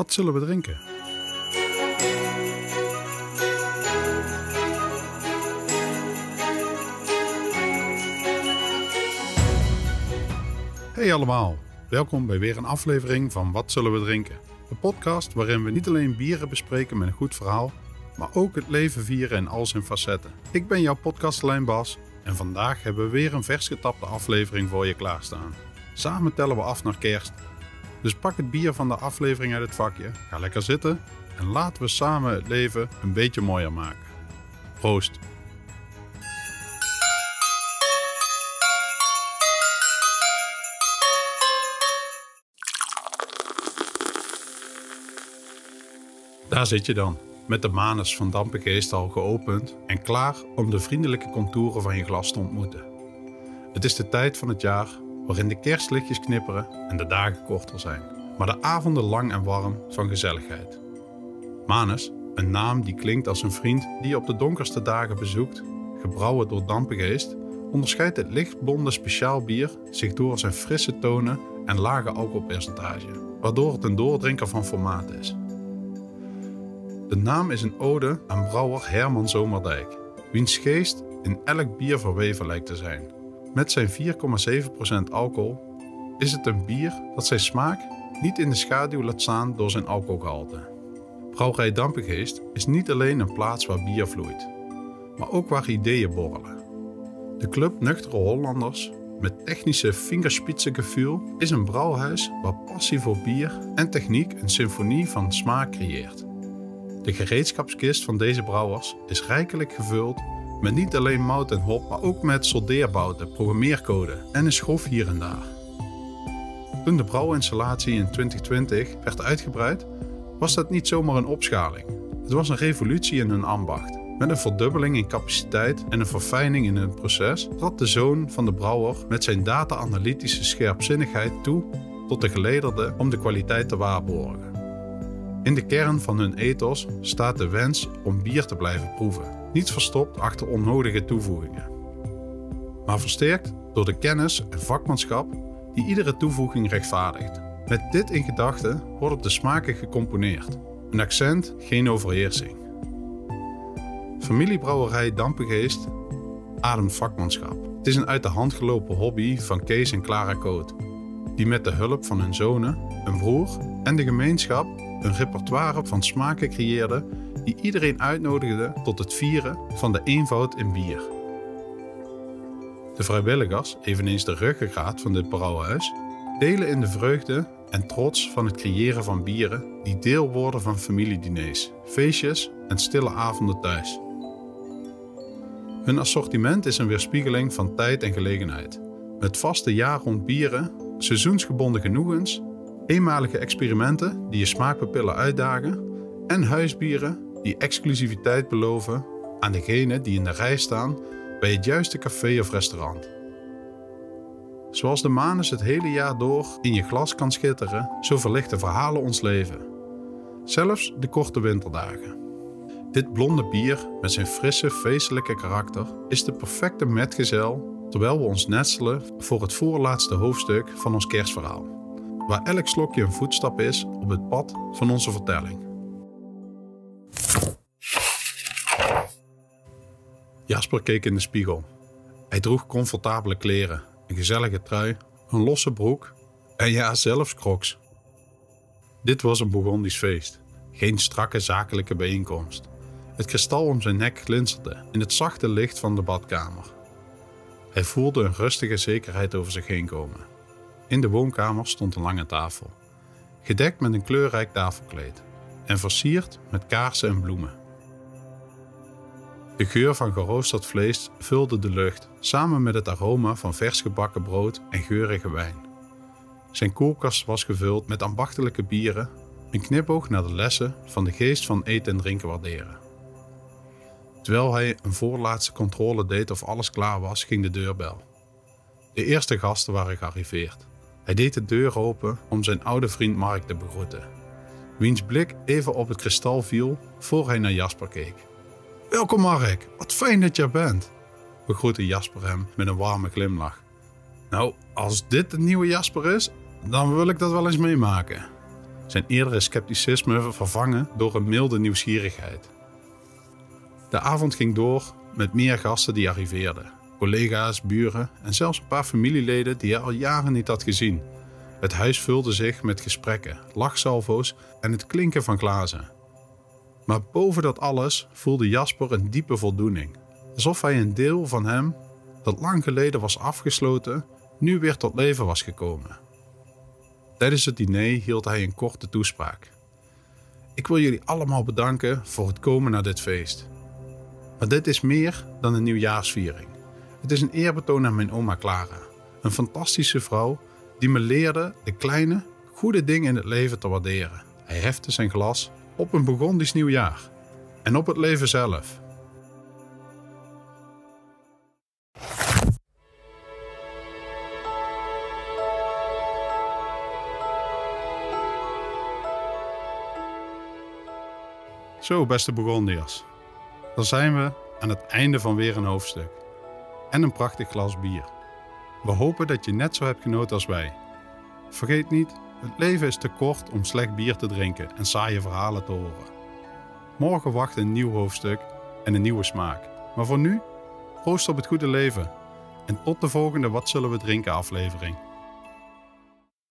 Wat zullen we drinken? Hey allemaal, welkom bij weer een aflevering van Wat zullen we drinken? De podcast waarin we niet alleen bieren bespreken met een goed verhaal, maar ook het leven vieren in al zijn facetten. Ik ben jouw podcastlijn Bas en vandaag hebben we weer een vers getapte aflevering voor je klaarstaan. Samen tellen we af naar kerst. Dus pak het bier van de aflevering uit het vakje, ga lekker zitten en laten we samen het leven een beetje mooier maken. Proost! Daar zit je dan, met de manus van Dampengeest al geopend en klaar om de vriendelijke contouren van je glas te ontmoeten. Het is de tijd van het jaar waarin de kerstlichtjes knipperen en de dagen korter zijn, maar de avonden lang en warm van gezelligheid. Manus, een naam die klinkt als een vriend die je op de donkerste dagen bezoekt, gebrouwen door Dampengeest, onderscheidt het lichtblonde speciaal bier zich door zijn frisse tonen en lage alcoholpercentage, waardoor het een doordrinker van formaat is. De naam is een ode aan brouwer Herman Zomerdijk, wiens geest in elk bier verweven lijkt te zijn. Met zijn 4,7% alcohol is het een bier dat zijn smaak niet in de schaduw laat staan door zijn alcoholgehalte. Brouwerij Dampengeest is niet alleen een plaats waar bier vloeit, maar ook waar ideeën borrelen. De club Nuchtere Hollanders met technische vingerspitsengevoel is een brouwhuis waar passie voor bier en techniek een symfonie van smaak creëert. De gereedschapskist van deze brouwers is rijkelijk gevuld met niet alleen mout en hop, maar ook met soldeerbouten, programmeercode en een schroef hier en daar. Toen de brouwinstallatie in 2020 werd uitgebreid, was dat niet zomaar een opschaling. Het was een revolutie in hun ambacht. Met een verdubbeling in capaciteit en een verfijning in hun proces trad de zoon van de brouwer met zijn data-analytische scherpzinnigheid toe tot de gelederde om de kwaliteit te waarborgen. In de kern van hun ethos staat de wens om bier te blijven proeven, niet verstopt achter onnodige toevoegingen. Maar versterkt door de kennis en vakmanschap die iedere toevoeging rechtvaardigt. Met dit in gedachten wordt op de smaken gecomponeerd. Een accent, geen overheersing. Familiebrouwerij Dampengeest ademt vakmanschap. Het is een uit de hand gelopen hobby van Kees en Clara Koot, die met de hulp van hun zonen, een broer en de gemeenschap een repertoire van smaken creëerde die iedereen uitnodigde tot het vieren van de eenvoud in bier. De vrijwilligers, eveneens de ruggengraat van dit brouwhuis, delen in de vreugde en trots van het creëren van bieren die deel worden van familiediners, feestjes en stille avonden thuis. Hun assortiment is een weerspiegeling van tijd en gelegenheid, met vaste jaar rond bieren, seizoensgebonden genoegens eenmalige experimenten die je smaakpapillen uitdagen en huisbieren die exclusiviteit beloven aan degenen die in de rij staan bij het juiste café of restaurant. Zoals de manus het hele jaar door in je glas kan schitteren, zo verlichten verhalen ons leven. Zelfs de korte winterdagen. Dit blonde bier met zijn frisse, feestelijke karakter is de perfecte metgezel terwijl we ons nestelen voor het voorlaatste hoofdstuk van ons kerstverhaal waar elk slokje een voetstap is op het pad van onze vertelling. Jasper keek in de spiegel. Hij droeg comfortabele kleren, een gezellige trui, een losse broek en ja, zelfs crocs. Dit was een Bourgondisch feest, geen strakke zakelijke bijeenkomst. Het kristal om zijn nek glinsterde in het zachte licht van de badkamer. Hij voelde een rustige zekerheid over zich heen komen. In de woonkamer stond een lange tafel, gedekt met een kleurrijk tafelkleed en versierd met kaarsen en bloemen. De geur van geroosterd vlees vulde de lucht samen met het aroma van vers gebakken brood en geurige wijn. Zijn koelkast was gevuld met ambachtelijke bieren, een knipoog naar de lessen van de geest van eten en drinken waarderen. Terwijl hij een voorlaatste controle deed of alles klaar was, ging de deurbel. De eerste gasten waren gearriveerd. Hij deed de deur open om zijn oude vriend Mark te begroeten, wiens blik even op het kristal viel voor hij naar Jasper keek. Welkom Mark, wat fijn dat je er bent, begroette Jasper hem met een warme glimlach. Nou, als dit de nieuwe Jasper is, dan wil ik dat wel eens meemaken. zijn eerdere scepticisme vervangen door een milde nieuwsgierigheid. De avond ging door met meer gasten die arriveerden. Collega's, buren en zelfs een paar familieleden die hij al jaren niet had gezien. Het huis vulde zich met gesprekken, lachsalvo's en het klinken van glazen. Maar boven dat alles voelde Jasper een diepe voldoening. Alsof hij een deel van hem, dat lang geleden was afgesloten, nu weer tot leven was gekomen. Tijdens het diner hield hij een korte toespraak. Ik wil jullie allemaal bedanken voor het komen naar dit feest. Maar dit is meer dan een nieuwjaarsviering. Het is een eerbetoon aan mijn oma Clara, een fantastische vrouw die me leerde de kleine, goede dingen in het leven te waarderen. Hij hefte zijn glas op een Burgondisch nieuwjaar en op het leven zelf. Zo, beste Burgondiërs. Dan zijn we aan het einde van weer een hoofdstuk. En een prachtig glas bier. We hopen dat je net zo hebt genoten als wij. Vergeet niet, het leven is te kort om slecht bier te drinken en saaie verhalen te horen. Morgen wacht een nieuw hoofdstuk en een nieuwe smaak. Maar voor nu, proost op het goede leven. En tot de volgende Wat zullen we drinken aflevering.